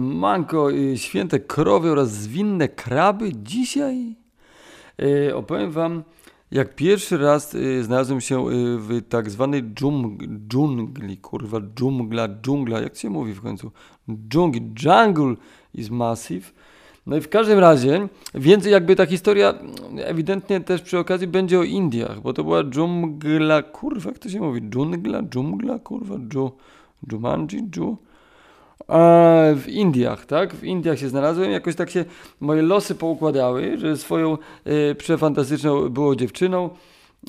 Manko, y, święte krowy oraz zwinne kraby dzisiaj? Y, opowiem wam, jak pierwszy raz y, znalazłem się w tak zwanej dżung dżungli, kurwa, dżungla, dżungla, jak się mówi w końcu? Dżungli, jungle is massive. No i w każdym razie, więcej jakby ta historia ewidentnie też przy okazji będzie o Indiach, bo to była dżungla, kurwa, jak to się mówi? Dżungla, dżungla, kurwa, dżu, dżumanji, dżu w Indiach, tak? W Indiach się znalazłem, jakoś tak się moje losy poukładały, że swoją e, przefantastyczną było dziewczyną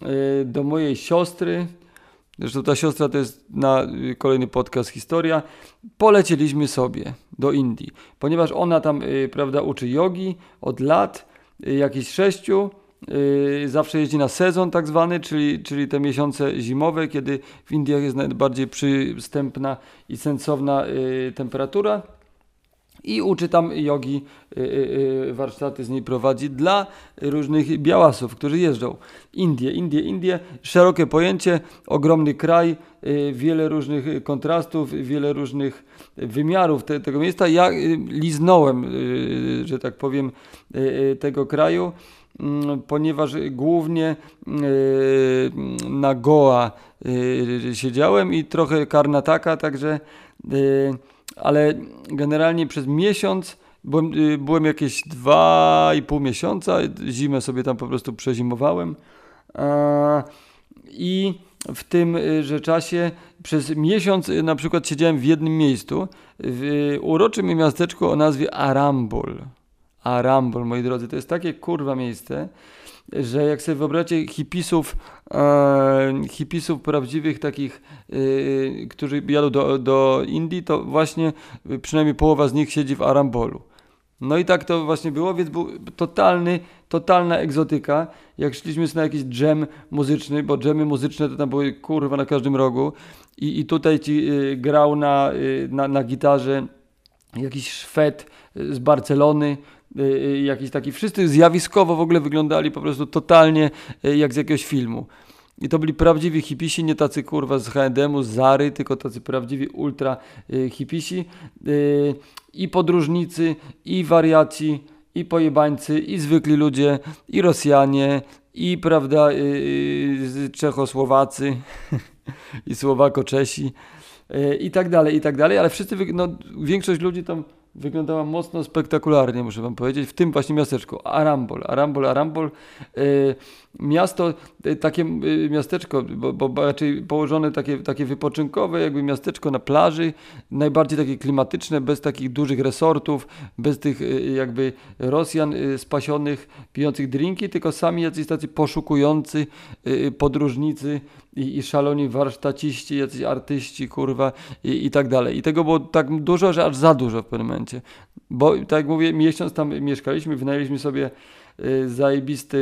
e, do mojej siostry, zresztą ta siostra to jest na e, kolejny podcast historia, polecieliśmy sobie do Indii, ponieważ ona tam, prawda, uczy jogi od lat, e, jakichś sześciu, zawsze jeździ na sezon tak zwany, czyli, czyli te miesiące zimowe, kiedy w Indiach jest najbardziej przystępna i sensowna yy, temperatura. I uczy tam jogi, yy, warsztaty z niej prowadzi dla różnych białasów, którzy jeżdżą. Indie, Indie, Indie, szerokie pojęcie, ogromny kraj, wiele różnych kontrastów, wiele różnych wymiarów te, tego miejsca. Ja liznąłem, że tak powiem, tego kraju. Mm, ponieważ głównie y, na Goa y, siedziałem i trochę Karnataka, także y, ale generalnie przez miesiąc byłem, byłem jakieś dwa i pół miesiąca, zimę sobie tam po prostu przezimowałem i w tym że czasie przez miesiąc na przykład siedziałem w jednym miejscu w uroczym miasteczku o nazwie Arambol. Arambol, moi drodzy, to jest takie kurwa miejsce, że jak sobie wyobraźcie hipisów, e, hipisów prawdziwych takich, e, którzy jadą do, do Indii, to właśnie przynajmniej połowa z nich siedzi w Arambolu. No i tak to właśnie było, więc był totalny, totalna egzotyka. Jak szliśmy na jakiś dżem muzyczny, bo dżemy muzyczne to tam były kurwa na każdym rogu i, i tutaj ci y, grał na, y, na, na gitarze jakiś Szwed z Barcelony, jakiś taki, wszyscy zjawiskowo w ogóle wyglądali po prostu totalnie y, jak z jakiegoś filmu. I to byli prawdziwi hipisi, nie tacy kurwa z H&M-u, z Zary, tylko tacy prawdziwi ultra hipisi. I podróżnicy, i wariaci, i pojebańcy, i zwykli ludzie, i Rosjanie, i prawda, Czechosłowacy, i Słowako-Czesi, i tak dalej, i tak dalej, ale wszyscy, no, większość ludzi tam wyglądała mocno spektakularnie, muszę wam powiedzieć, w tym właśnie miasteczku. Arambol, Arambol, Arambol. Yy, miasto, yy, takie yy, miasteczko, bo, bo, raczej położone takie, takie wypoczynkowe, jakby miasteczko na plaży, najbardziej takie klimatyczne, bez takich dużych resortów, bez tych jakby Rosjan spasionych, pijących drinki, tylko sami jacyś tacy poszukujący podróżnicy i, i szaloni warsztaciści, jacyś artyści, kurwa i, i tak dalej. I tego było tak dużo, że aż za dużo w pewnym momencie. Bo tak jak mówię, miesiąc tam mieszkaliśmy, wynajęliśmy sobie y, zajebisty,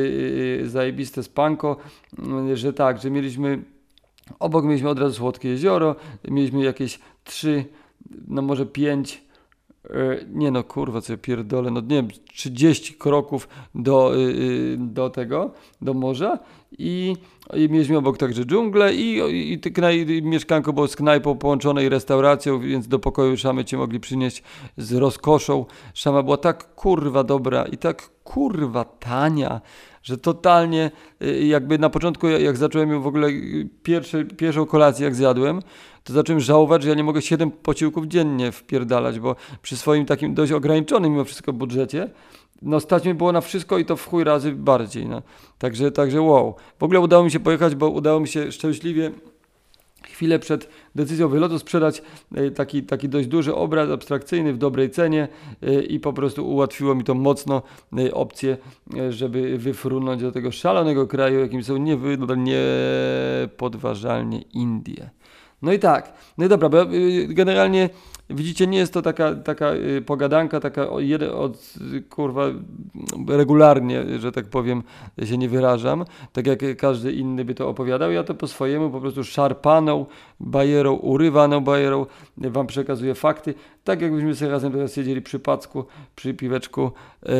y, zajebiste spanko, y, że tak, że mieliśmy obok mieliśmy od razu Słodkie Jezioro, mieliśmy jakieś trzy, no może pięć nie no kurwa co ja pierdolę, no nie wiem, 30 kroków do, do tego, do morza i, i mieliśmy obok także dżunglę i, i, i, i mieszkanko było z knajpą połączonej restauracją, więc do pokoju szamy cię mogli przynieść z rozkoszą. Szama była tak kurwa dobra i tak kurwa tania, że totalnie y, jakby na początku jak zacząłem ją w ogóle y, pierwsze, pierwszą kolację jak zjadłem, to zacząłem żałować, że ja nie mogę 7 posiłków dziennie wpierdalać, bo przy swoim takim dość ograniczonym mimo wszystko budżecie no stać mi było na wszystko i to w chuj razy bardziej. No. Także, także wow. W ogóle udało mi się pojechać, bo udało mi się szczęśliwie chwilę przed decyzją wylotu sprzedać e, taki, taki dość duży obraz abstrakcyjny w dobrej cenie e, i po prostu ułatwiło mi to mocno e, opcję, żeby wyfrunąć do tego szalonego kraju, jakim są niepodważalnie Indie. No i tak, no i dobra, bo generalnie Widzicie, nie jest to taka, taka y, pogadanka, taka od, kurwa, regularnie, że tak powiem, się nie wyrażam, tak jak każdy inny by to opowiadał. Ja to po swojemu po prostu szarpaną bajerą, urywaną bajerą wam przekazuję fakty, tak jakbyśmy sobie razem teraz siedzieli przy packu, przy piweczku, yy,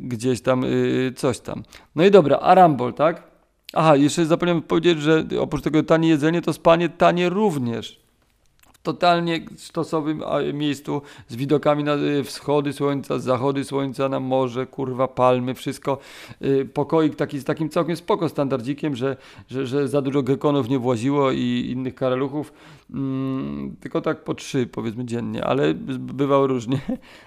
gdzieś tam, yy, coś tam. No i dobra, Arambol, tak? Aha, jeszcze zapomniałem powiedzieć, że oprócz tego tanie jedzenie, to spanie tanie również totalnie stosowym miejscu z widokami na y, wschody słońca, zachody słońca, na morze, kurwa, palmy, wszystko. Y, pokoik taki z takim całkiem spoko standardzikiem, że, że, że za dużo gekonów nie właziło i innych karaluchów, mm, tylko tak po trzy powiedzmy dziennie, ale bywało różnie.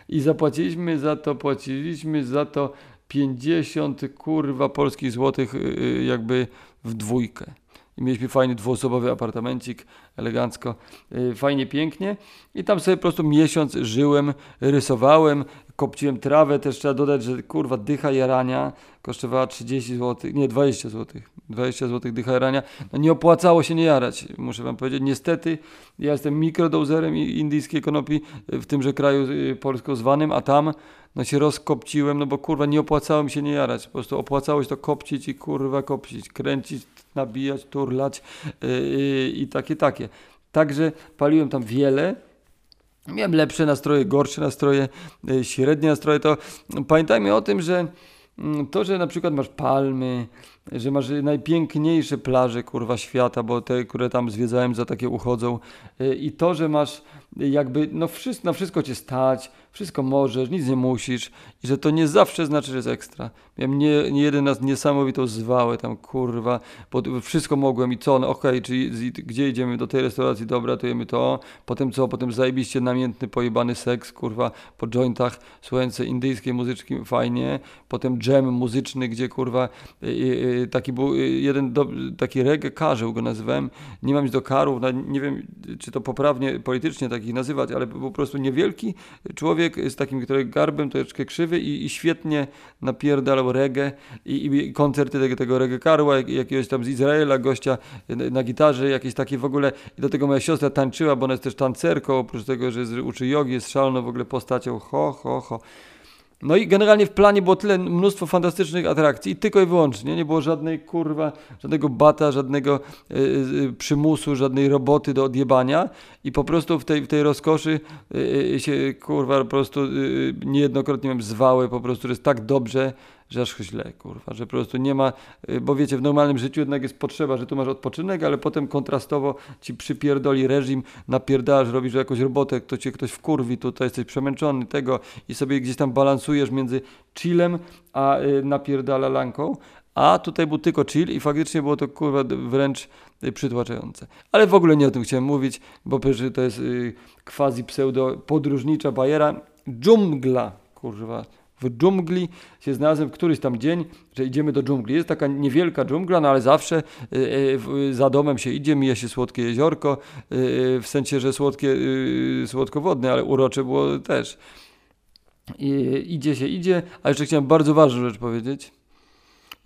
I zapłaciliśmy za to, płaciliśmy za to 50 kurwa polskich złotych y, jakby w dwójkę i mieliśmy fajny dwuosobowy apartamencik, elegancko, y, fajnie, pięknie. I tam sobie po prostu miesiąc żyłem, rysowałem, kopciłem trawę, też trzeba dodać, że kurwa dycha jarania kosztowała 30 zł, nie 20 zł, 20 zł dycha jarania, no nie opłacało się nie jarać, muszę wam powiedzieć, niestety ja jestem mikrodozerem indyjskiej konopi w tymże kraju y, polsko zwanym, a tam no się rozkopciłem, no bo kurwa nie opłacało mi się nie jarać, po prostu opłacało się to kopcić i kurwa kopcić, kręcić, nabijać, turlać yy, i takie, takie. Także paliłem tam wiele, Miałem lepsze nastroje, gorsze nastroje, yy, średnie nastroje. To pamiętajmy o tym, że mm, to, że na przykład masz palmy, że masz najpiękniejsze plaże kurwa świata, bo te, które tam zwiedzałem, za takie uchodzą. Yy, I to, że masz jakby no wszystko, na wszystko cię stać, wszystko możesz, nic nie musisz i że to nie zawsze znaczy, że jest ekstra. Miałem nie, nie jeden raz niesamowitą zwałę tam, kurwa, pod, wszystko mogłem i co, no okej, okay, czyli gdzie idziemy, do tej restauracji, dobra, to jemy to, potem co, potem zajebiście namiętny, pojebany seks, kurwa, po jointach, słuchając indyjskiej muzyczki, fajnie, potem jam muzyczny, gdzie, kurwa, y, y, taki był y, jeden, do, taki reggae karzeł go nazywałem, nie mam nic do karów, nie wiem, czy to poprawnie politycznie takich nazywać, ale po prostu niewielki człowiek z takim który garbem, troszeczkę krzywy i, i świetnie napierdalał reggae i, i koncerty tego, tego reggae karła, jak, jakiegoś tam z Izraela gościa na gitarze, jakieś takie w ogóle i do tego moja siostra tańczyła, bo ona jest też tancerką, oprócz tego, że uczy jogi, jest szaloną w ogóle postacią, ho, ho, ho. No i generalnie w planie było tyle mnóstwo fantastycznych atrakcji, tylko i wyłącznie. Nie było żadnej kurwa, żadnego bata, żadnego y, y, przymusu, żadnej roboty do odjebania i po prostu w tej, w tej rozkoszy y, się kurwa po prostu niejednokrotnie miałem zwały, po prostu, że jest tak dobrze, że aż źle, kurwa, że po prostu nie ma, y, bo wiecie, w normalnym życiu jednak jest potrzeba, że tu masz odpoczynek, ale potem kontrastowo ci przypierdoli reżim, napierdalasz, robisz jakąś robotę, to cię ktoś wkurwi, tutaj jesteś przemęczony tego i sobie gdzieś tam balansujesz między chillem a y, napierdalalanką, a tutaj był tylko chill i faktycznie było to kurwa wręcz y, przytłaczające. Ale w ogóle nie o tym chciałem mówić, bo to jest quasi pseudo podróżnicza bajera. Dżungla, kurwa, w dżungli się znalazłem w któryś tam dzień, że idziemy do dżungli. Jest taka niewielka dżungla, no ale zawsze y, y, za domem się idzie, mija się słodkie jeziorko, y, w sensie, że słodkie, słodkowodne, ale urocze było też. I, idzie się, idzie, a jeszcze chciałem bardzo ważną rzecz powiedzieć.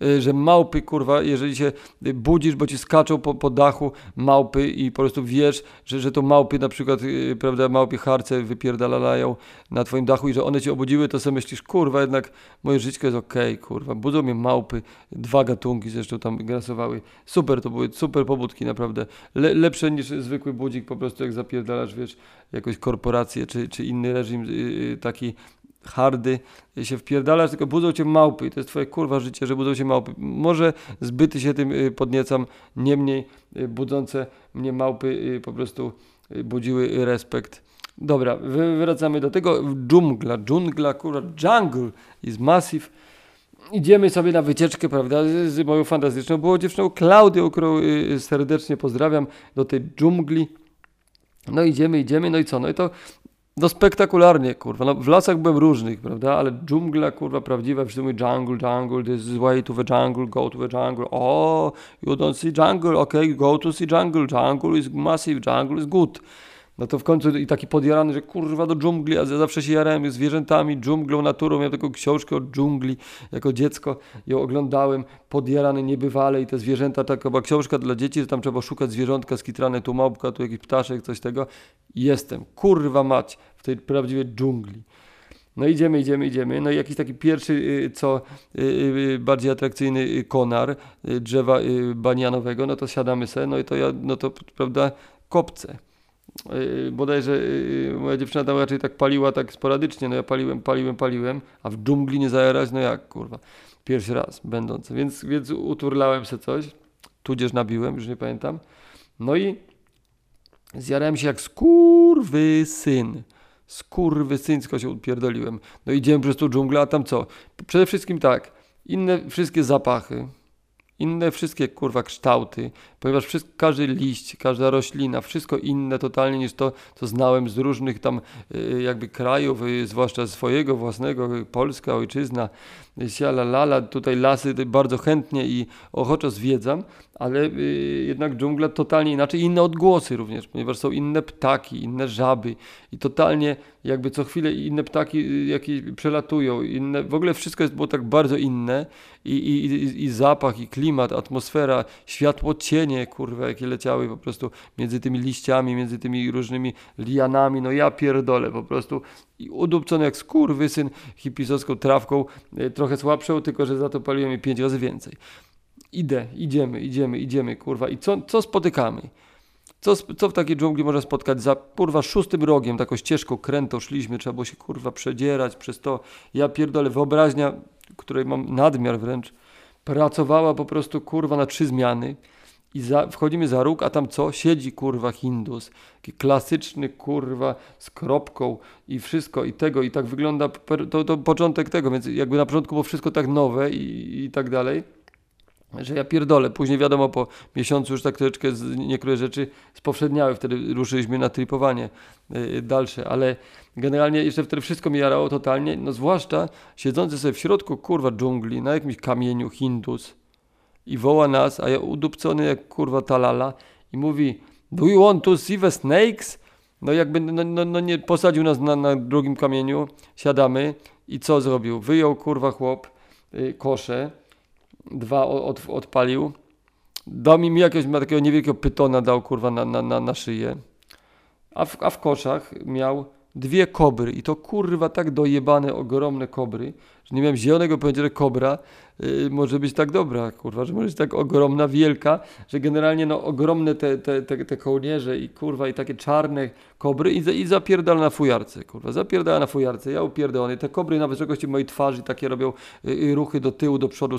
Y, że małpy, kurwa, jeżeli się budzisz, bo ci skaczą po, po dachu małpy i po prostu wiesz, że, że to małpy na przykład, y, prawda, małpy harce wypierdalają na twoim dachu i że one cię obudziły, to sobie myślisz, kurwa, jednak moje życie jest okej, okay, kurwa, budzą mnie małpy, dwa gatunki zresztą tam grasowały. Super to były, super pobudki, naprawdę. Le, lepsze niż zwykły budzik, po prostu jak zapierdalasz, wiesz, jakąś korporację czy, czy inny reżim yy, taki hardy się wpierdalasz, tylko budzą cię małpy i to jest twoje kurwa życie, że budzą się małpy. Może zbyty się tym y, podniecam, niemniej y, budzące mnie małpy y, po prostu budziły respekt. Dobra, wracamy do tego. Dżungla, dżungla, kurwa, jungle is massive. Idziemy sobie na wycieczkę, prawda, z moją fantastyczną było dziewczyną Klaudią, którą serdecznie pozdrawiam, do tej dżungli. No idziemy, idziemy, no i co? No i to no spektakularnie, kurwa. No, w lasach byłem różnych, prawda? Ale dżungla, kurwa, prawdziwa. Wszyscy mówią jungle, jungle, this is way to the jungle, go to the jungle. Oh, you don't see jungle, okay, go to see jungle. Jungle is massive, jungle is good. No to w końcu i taki podjarany, że kurwa do dżungli, a ja zawsze się jarałem zwierzętami, dżunglą, naturą. Miałem taką książkę o dżungli jako dziecko, ją oglądałem, podjarany niebywale i te zwierzęta, taka była książka dla dzieci, że tam trzeba szukać zwierzątka skitrane, tu małpka, tu jakiś ptaszek, coś tego. Jestem, kurwa mać, w tej prawdziwej dżungli. No idziemy, idziemy, idziemy. No i jakiś taki pierwszy, y, co y, y, bardziej atrakcyjny konar drzewa banianowego, no to siadamy se, no i to ja, no to prawda, kopce. Bodajże moja dziewczyna tam raczej tak paliła tak sporadycznie, no ja paliłem, paliłem, paliłem, a w dżungli nie zajarać, no jak kurwa. Pierwszy raz będący, więc, więc uturlałem se coś, tudzież nabiłem, już nie pamiętam. No i Zjarałem się jak skurwy syn. Skurwy syńsko się upierdoliłem. No idziemy przez tą dżunglę, a tam co? Przede wszystkim tak, inne wszystkie zapachy, inne wszystkie kurwa kształty, ponieważ wszystko, każdy liść, każda roślina, wszystko inne totalnie niż to, co znałem z różnych tam y, jakby krajów, y, zwłaszcza swojego własnego, y, Polska, ojczyzna, siala lala, tutaj lasy bardzo chętnie i ochoczo zwiedzam, ale jednak dżungla totalnie inaczej, inne odgłosy również, ponieważ są inne ptaki, inne żaby i totalnie jakby co chwilę inne ptaki jakieś przelatują, inne, w ogóle wszystko jest było tak bardzo inne i, i, i, zapach, i klimat, atmosfera, światło, cienie, kurwa, jakie leciały po prostu między tymi liściami, między tymi różnymi lianami, no ja pierdolę po prostu. I udupcony jak skurwysyn hipisowską trawką, e, trochę słabszą, tylko że za to paliłem je pięć razy więcej. Idę, idziemy, idziemy, idziemy, kurwa. I co, co spotykamy? Co, co w takiej dżungli można spotkać? Za kurwa szóstym rogiem, taką ścieżką krętą szliśmy, trzeba było się kurwa przedzierać przez to. Ja pierdolę, wyobraźnia, której mam nadmiar wręcz, pracowała po prostu kurwa na trzy zmiany. I za, wchodzimy za róg, a tam co? Siedzi kurwa Hindus. Taki klasyczny kurwa z kropką i wszystko i tego i tak wygląda, to, to początek tego, więc jakby na początku było wszystko tak nowe i, i tak dalej że ja pierdolę. Później wiadomo, po miesiącu już tak troszeczkę niektóre rzeczy spowszedniały, wtedy ruszyliśmy na tripowanie yy, dalsze, ale generalnie jeszcze wtedy wszystko mi jarało totalnie, no zwłaszcza siedzący sobie w środku, kurwa, dżungli, na jakimś kamieniu Hindus i woła nas, a ja udupcony jak kurwa talala i mówi, do you want to see the snakes? No jakby, no, no, no nie posadził nas na, na drugim kamieniu, siadamy i co zrobił? Wyjął kurwa chłop yy, kosze, dwa od, odpalił. Dał mi jakiegoś takiego niewielkiego pytona, dał kurwa na, na, na, na szyję. A w, a w koszach miał dwie kobry i to kurwa tak dojebane, ogromne kobry, że nie miałem zielonego pojęcia, że kobra yy, może być tak dobra, kurwa, że może być tak ogromna, wielka, że generalnie no ogromne te, te, te, te kołnierze i kurwa i takie czarne kobry i, i zapierdala na fujarce, kurwa, zapierdala na fujarce, ja upierdolony, te kobry na wysokości mojej twarzy takie robią yy, ruchy do tyłu, do przodu,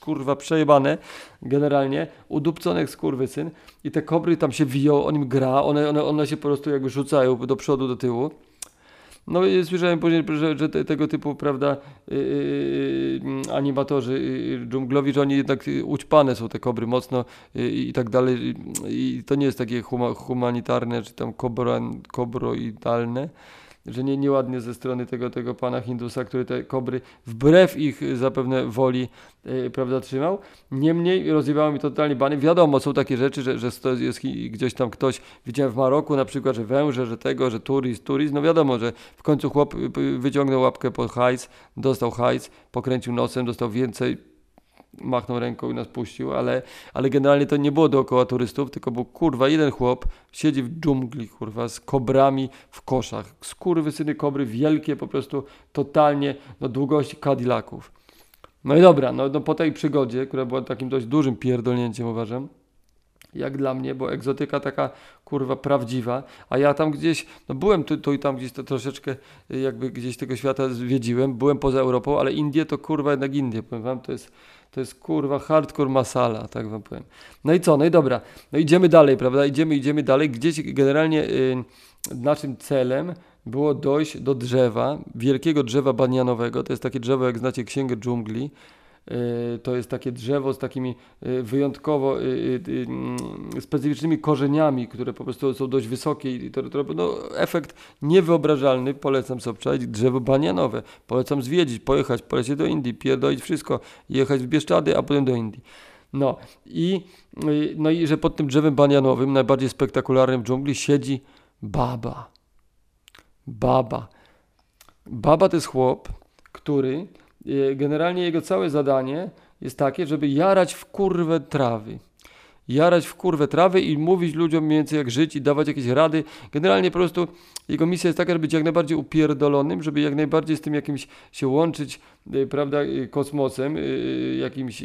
kurwa przejebane generalnie, udupcony jak skurwysyn. I te kobry tam się wiją, on im gra, one, one, one się po prostu jakby rzucają do przodu, do tyłu. No i słyszałem później, że, że te, tego typu, prawda, yy, yy, animatorzy yy, dżunglowi, że oni jednak ućpane są te kobry mocno y, i tak dalej. I to nie jest takie huma, humanitarne, czy tam kobro, kobroidalne że nie, nieładnie ze strony tego, tego pana Hindusa, który te kobry wbrew ich zapewne woli yy, prawda, trzymał. Niemniej rozjebało mi totalnie bany. Wiadomo, są takie rzeczy, że, że jest gdzieś tam ktoś, widziałem w Maroku na przykład, że węże, że tego, że turyst, turyst. No wiadomo, że w końcu chłop y, y, wyciągnął łapkę pod hajs, dostał hajs, pokręcił nosem, dostał więcej machnął ręką i nas puścił, ale, ale generalnie to nie było dookoła turystów, tylko był kurwa jeden chłop, siedzi w dżungli, kurwa, z kobrami w koszach. syny kobry, wielkie po prostu, totalnie, no długości Cadillaców. No i dobra, no, no po tej przygodzie, która była takim dość dużym pierdolnięciem uważam, jak dla mnie, bo egzotyka taka kurwa prawdziwa, a ja tam gdzieś, no byłem tu, tu i tam gdzieś to troszeczkę jakby gdzieś tego świata zwiedziłem, byłem poza Europą, ale Indie to kurwa jednak Indie, powiem wam, to jest to jest kurwa hardcore masala, tak wam powiem. No i co? No i dobra. No idziemy dalej, prawda? Idziemy, idziemy dalej. Gdzieś generalnie y, naszym celem było dojść do drzewa, wielkiego drzewa banianowego. To jest takie drzewo, jak znacie Księgę Dżungli. Y, to jest takie drzewo z takimi y, wyjątkowo y, mm, specyficznymi korzeniami, które po prostu są dość wysokie i to, no, efekt niewyobrażalny. Polecam sobie drzewo banianowe. Polecam zwiedzić, pojechać, polecieć do Indii, pierdolić wszystko, jechać w Bieszczady, a potem do Indii. No i, no i że pod tym drzewem banianowym, najbardziej spektakularnym w dżungli, siedzi baba. Baba. Baba to jest chłop, który generalnie jego całe zadanie jest takie, żeby jarać w kurwę trawy. Jarać w kurwę trawy i mówić ludziom mniej więcej jak żyć i dawać jakieś rady. Generalnie po prostu jego misja jest taka, żeby być jak najbardziej upierdolonym, żeby jak najbardziej z tym jakimś się łączyć, y, prawda, y, kosmosem y, jakimś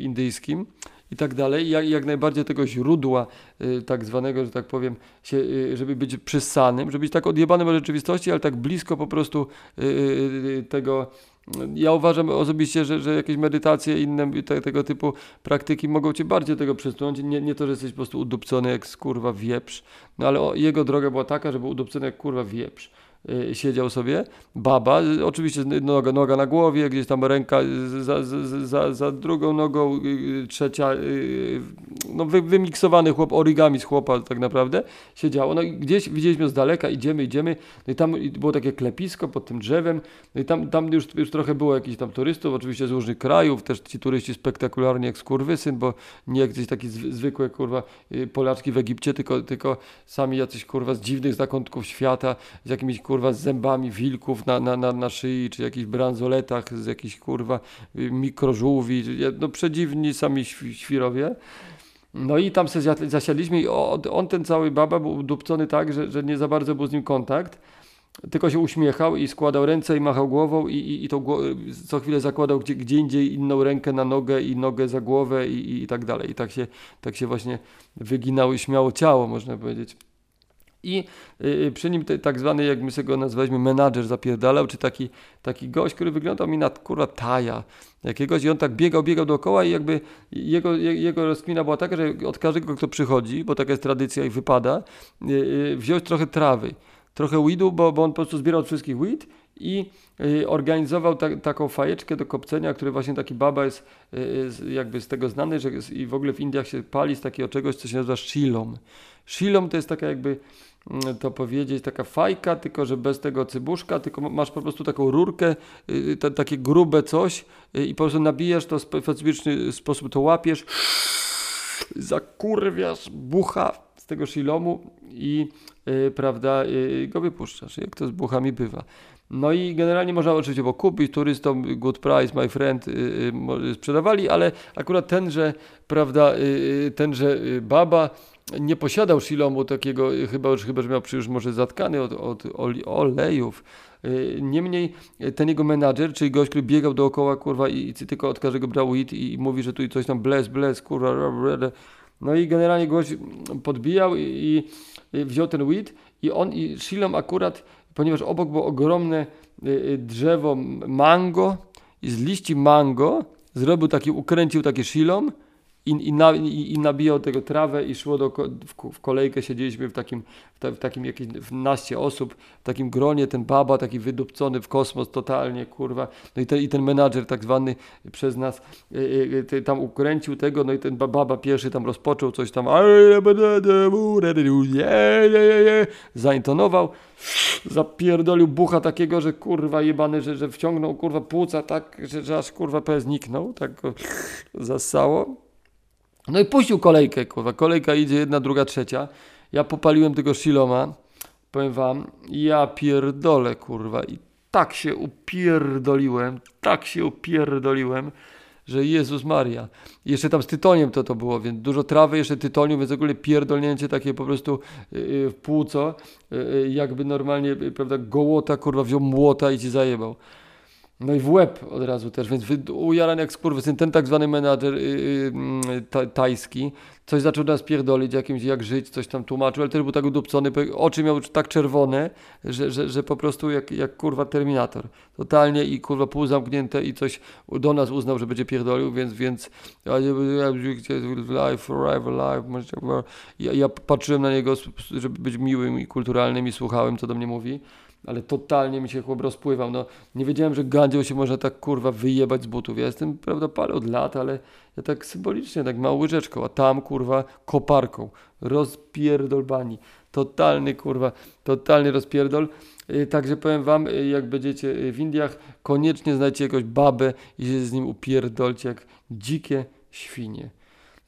indyjskim i tak dalej. Jak, jak najbardziej tego źródła y, tak zwanego, że tak powiem, się, y, żeby być przyssanym, żeby być tak odjebanym od rzeczywistości, ale tak blisko po prostu y, y tego ja uważam osobiście, że, że jakieś medytacje inne te, tego typu praktyki mogą cię bardziej tego przesunąć. Nie, nie to, że jesteś po prostu udupcony jak kurwa wieprz, no ale o, jego droga była taka, żeby udupcony jak kurwa wieprz. Y, siedział sobie, baba, oczywiście noga, noga na głowie, gdzieś tam ręka za, za, za drugą nogą, y, y, trzecia, no wy, wymiksowany chłop, origami z chłopa tak naprawdę, siedziało, no i gdzieś widzieliśmy z daleka, idziemy, idziemy, no i tam było takie klepisko pod tym drzewem, no i tam, tam już, już trochę było jakichś tam turystów, oczywiście z różnych krajów, też ci turyści spektakularnie jak skurwysyn, bo nie jakiś taki zwykłe, kurwa, Polaczki w Egipcie, tylko, tylko sami jacyś, kurwa, z dziwnych zakątków świata, z jakimiś, kurwa, kurwa z zębami wilków na, na, na, na szyi, czy jakichś bransoletach z jakichś kurwa mikrożółwi, no przedziwni sami świrowie. No i tam sobie zasiadliśmy i on, ten cały baba był udupcony tak, że, że nie za bardzo był z nim kontakt, tylko się uśmiechał i składał ręce i machał głową i, i, i to co chwilę zakładał gdzie, gdzie indziej inną rękę na nogę i nogę za głowę i, i, i tak dalej. I tak się, tak się właśnie wyginało i śmiało ciało, można powiedzieć. I y, przy nim tak zwany, jak my sobie go nazwaliśmy, menadżer zapierdalał, czy taki, taki gość, który wyglądał mi na kurwa taja jakiegoś i on tak biegał, biegał dookoła i jakby jego, jego rozkmina była taka, że od każdego, kto przychodzi, bo taka jest tradycja i wypada, y, y, wziąć trochę trawy, trochę weedu, bo, bo on po prostu zbierał od wszystkich weed i organizował ta, taką fajeczkę do kopcenia, który właśnie taki baba jest jakby z tego znany, że i w ogóle w Indiach się pali z takiego czegoś, co się nazywa shilom. Shilom to jest taka jakby to powiedzieć, taka fajka, tylko że bez tego cybuszka, tylko masz po prostu taką rurkę, y, te, takie grube coś y, i po prostu nabijasz to w specyficzny sposób, to łapiesz, zakurwiasz bucha z tego shilomu i yy, prawda, yy, go wypuszczasz, jak to z buchami bywa. No i generalnie można oczywiście bo kupić turystom, good price, my friend, yy, sprzedawali, ale akurat tenże, prawda, tenże baba nie posiadał Shilomu takiego, chyba już, chyba, że miał już może zatkany od, od olejów. Y, niemniej y, ten jego menadżer, czyli gość, który biegał dookoła, kurwa, i, i tylko od każdego brał weed i, i mówi, że tu coś tam bles, bles, kurwa, no i generalnie gość podbijał i, i wziął ten weed i on i Shilom akurat, ponieważ obok było ogromne y, drzewo mango i z liści mango zrobił taki, ukręcił taki Shilom i, i, na, i, i nabijał tego trawę i szło do, w, w kolejkę, siedzieliśmy w takim, w, ta, w takim jakieś w naście osób, w takim gronie, ten baba taki wydupcony w kosmos totalnie, kurwa, no i, te, i ten menadżer tak zwany przez nas y, y, y, tam ukręcił tego, no i ten baba pierwszy tam rozpoczął coś tam zaintonował, zapierdolił bucha takiego, że kurwa jebany, że, że wciągnął kurwa płuca tak, że, że aż kurwa P zniknął, tak go zasało. No i puścił kolejkę, kurwa. Kolejka idzie jedna, druga, trzecia. Ja popaliłem tego Shiloma. Powiem wam, ja pierdolę, kurwa. I tak się upierdoliłem, tak się upierdoliłem, że Jezus Maria. I jeszcze tam z tytoniem to to było, więc dużo trawy, jeszcze tytonium, więc w ogóle pierdolnięcie takie po prostu yy, w płuco, yy, jakby normalnie, yy, prawda, gołota, kurwa, wziął młota i ci zajebał. No i w łeb od razu też, więc ujarany jak skurwysyn, ten tak zwany menadżer yy, yy, tajski, coś zaczął nas pierdolić, jakimś jak żyć, coś tam tłumaczył, ale też był tak udupcony, oczy miał tak czerwone, że, że, że po prostu jak, jak kurwa Terminator. Totalnie i kurwa pół zamknięte i coś do nas uznał, że będzie pierdolił, więc, więc life, forever, life, ja, ja patrzyłem na niego, żeby być miłym i kulturalnym i słuchałem, co do mnie mówi ale totalnie mi się chłop rozpływał. No, nie wiedziałem, że gandzią się można tak kurwa wyjebać z butów. Ja jestem, prawda, palę od lat, ale ja tak symbolicznie, tak małą łyżeczką, a tam kurwa koparką. Rozpierdol bani. Totalny kurwa, totalny rozpierdol. Y, także powiem wam, y, jak będziecie y, w Indiach, koniecznie znajdźcie jakąś babę i się z nim upierdolcie jak dzikie świnie.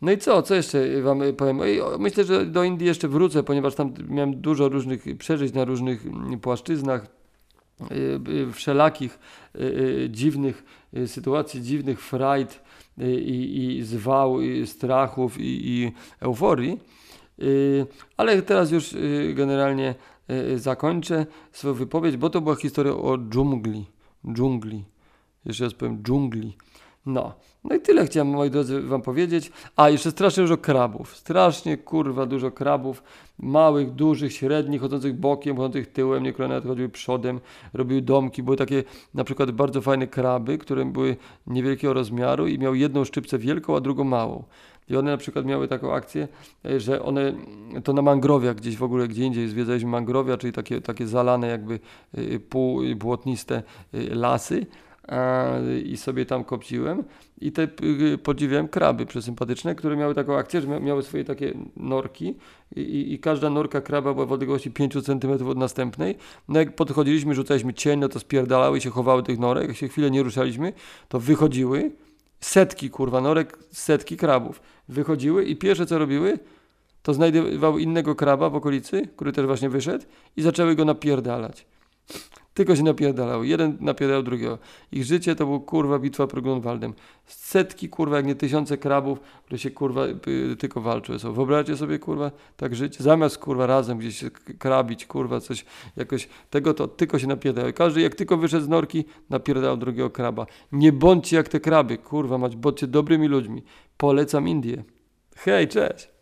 No i co, co jeszcze wam powiem? Myślę, że do Indii jeszcze wrócę, ponieważ tam miałem dużo różnych przeżyć na różnych płaszczyznach, y, wszelakich dziwnych sytuacji, dziwnych frajd i, i zwał, i strachów i, i euforii. Ale teraz już generalnie zakończę swoją wypowiedź, bo to była historia o dżungli. Dżungli. Jeszcze raz powiem dżungli No. No i tyle chciałem, moi drodzy, wam powiedzieć. A, jeszcze strasznie dużo krabów. Strasznie, kurwa, dużo krabów. Małych, dużych, średnich, chodzących bokiem, chodzących tyłem. Niektóre nawet chodziły przodem, robiły domki. Były takie, na przykład, bardzo fajne kraby, które były niewielkiego rozmiaru i miały jedną szczypcę wielką, a drugą małą. I one na przykład miały taką akcję, że one, to na mangrowiach gdzieś w ogóle, gdzie indziej zwiedzaliśmy mangrowia, czyli takie, takie zalane jakby y, półbłotniste y, lasy i sobie tam kopciłem i te y, podziwiałem kraby przesympatyczne, które miały taką akcję, że miały swoje takie norki i, i każda norka kraba była w odległości 5 cm od następnej. No jak podchodziliśmy, rzucaliśmy cień, no to spierdalały się chowały tych norek. Jak się chwilę nie ruszaliśmy, to wychodziły setki, kurwa, norek, setki krabów. Wychodziły i pierwsze co robiły, to znajdowały innego kraba w okolicy, który też właśnie wyszedł i zaczęły go napierdalać. Tylko się napierdalał. Jeden napierdalał drugiego. Ich życie to było kurwa bitwa pod Grunwaldem. Setki kurwa, jak nie tysiące krabów, które się kurwa y, tylko walczyły. So, wyobraźcie sobie kurwa tak żyć. Zamiast kurwa razem gdzieś się krabić, kurwa coś jakoś tego to tylko się napierdalał. Każdy jak tylko wyszedł z norki, napierdalał drugiego kraba. Nie bądźcie jak te kraby, kurwa mać, bądźcie dobrymi ludźmi. Polecam Indię. Hej, cześć!